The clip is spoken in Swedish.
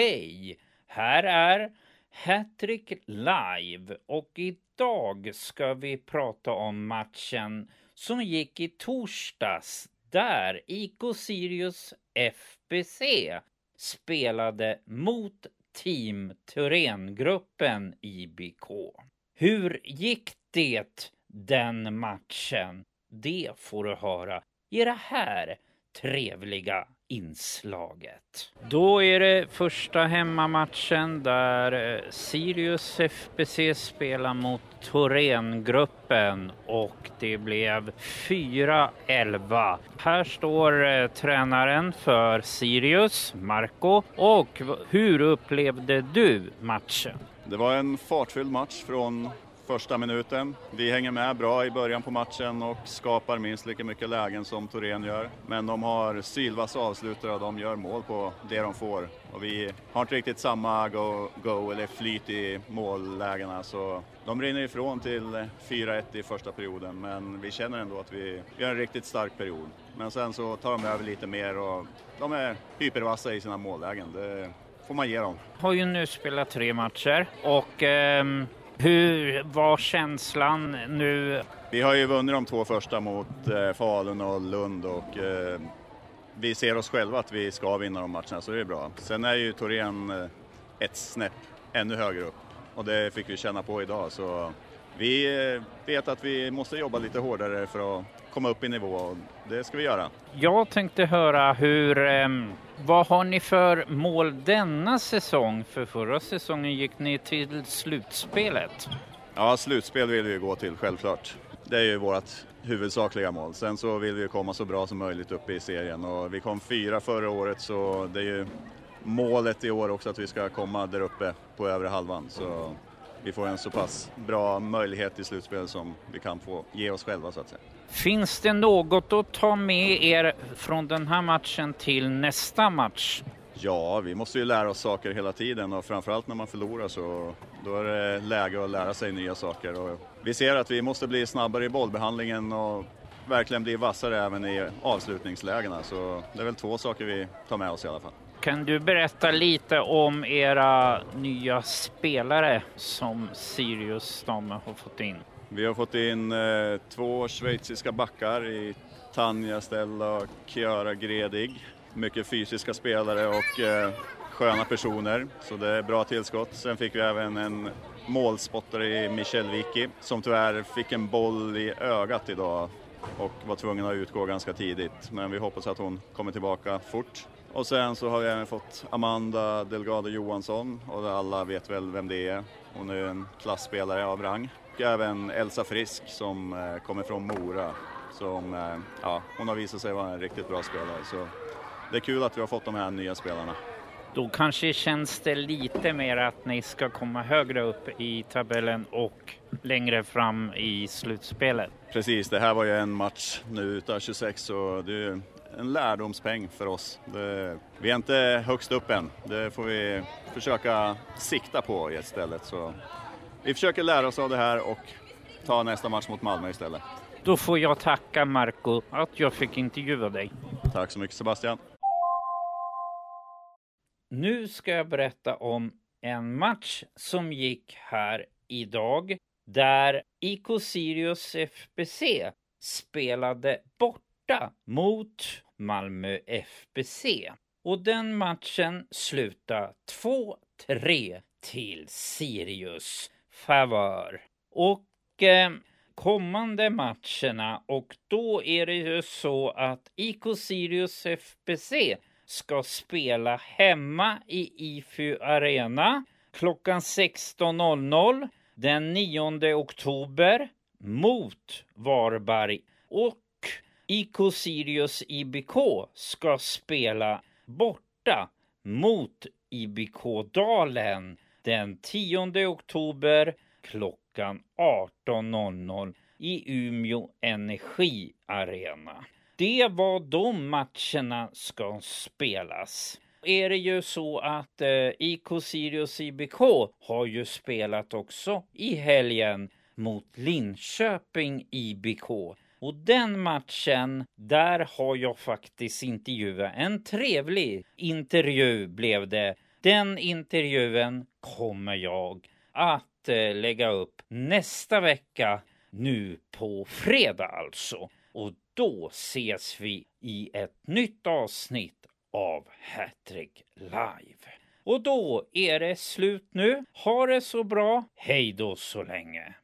Hej! Här är Hattrick Live och idag ska vi prata om matchen som gick i torsdags där IK Sirius FBC spelade mot Team Thorengruppen IBK. Hur gick det den matchen? Det får du höra i det här trevliga inslaget. Då är det första hemmamatchen där eh, Sirius FBC spelar mot Thorengruppen och det blev 4-11. Här står eh, tränaren för Sirius, Marco. Och hur upplevde du matchen? Det var en fartfylld match från första minuten. Vi hänger med bra i början på matchen och skapar minst lika mycket lägen som Torén gör. Men de har sylvassa avslutare och de gör mål på det de får. Och vi har inte riktigt samma go, go eller flyt i mållägena så de rinner ifrån till 4-1 i första perioden men vi känner ändå att vi gör en riktigt stark period. Men sen så tar de över lite mer och de är hypervassa i sina mållägen. Det får man ge dem. Har ju nu spelat tre matcher och ehm, hur var känslan nu? Vi har ju vunnit de två första mot eh, Falun och Lund och eh, vi ser oss själva att vi ska vinna de matcherna så det är bra. Sen är ju Torén eh, ett snäpp ännu högre upp och det fick vi känna på idag så vi eh, vet att vi måste jobba lite hårdare för att komma upp i nivå och det ska vi göra. Jag tänkte höra hur, ehm, vad har ni för mål denna säsong? För förra säsongen gick ni till slutspelet. Ja, slutspel vill vi gå till självklart. Det är ju vårt huvudsakliga mål. Sen så vill vi komma så bra som möjligt upp i serien och vi kom fyra förra året så det är ju målet i år också att vi ska komma där uppe på övre halvan. Så vi får en så pass bra möjlighet i slutspel som vi kan få ge oss själva så att säga. Finns det något att ta med er från den här matchen till nästa match? Ja, vi måste ju lära oss saker hela tiden och framförallt när man förlorar så då är det läge att lära sig nya saker. Och vi ser att vi måste bli snabbare i bollbehandlingen och verkligen bli vassare även i avslutningslägena. Så det är väl två saker vi tar med oss i alla fall. Kan du berätta lite om era nya spelare som Sirius de har fått in? Vi har fått in eh, två schweiziska backar i Tanja Stella och Chiara Gredig. Mycket fysiska spelare och eh, sköna personer, så det är bra tillskott. Sen fick vi även en målspottare i Michel Vicky som tyvärr fick en boll i ögat idag och var tvungen att utgå ganska tidigt. Men vi hoppas att hon kommer tillbaka fort. Och sen så har vi även fått Amanda Delgado Johansson och alla vet väl vem det är. Hon är ju en klassspelare av rang. Och även Elsa Frisk som eh, kommer från Mora. Som, eh, ja, hon har visat sig vara en riktigt bra spelare. Så det är kul att vi har fått de här nya spelarna. Då kanske känns det lite mer att ni ska komma högre upp i tabellen och längre fram i slutspelet. Precis, det här var ju en match nu utav 26 så det är en lärdomspeng för oss. Det, vi är inte högst upp än, det får vi försöka sikta på i ett stället. Så vi försöker lära oss av det här och ta nästa match mot Malmö istället. Då får jag tacka Marco att jag fick intervjua dig. Tack så mycket Sebastian. Nu ska jag berätta om en match som gick här idag där IK Sirius FBC spelade borta mot Malmö FBC. Och den matchen slutade 2-3 till Sirius favör. Och eh, kommande matcherna och då är det ju så att IK Sirius FBC ska spela hemma i IFU Arena klockan 16.00 den 9 oktober mot Varberg och IK Sirius IBK ska spela borta mot IBK Dalen den 10 oktober klockan 18.00 i Umeå Energi Arena. Det var de matcherna ska spelas. Är det ju så att eh, IK Sirius IBK har ju spelat också i helgen mot Linköping IBK. Och den matchen, där har jag faktiskt intervjuat. En trevlig intervju blev det. Den intervjun kommer jag att eh, lägga upp nästa vecka, nu på fredag alltså. Och då ses vi i ett nytt avsnitt av Hattrick Live. Och då är det slut nu. Ha det så bra. Hej då så länge.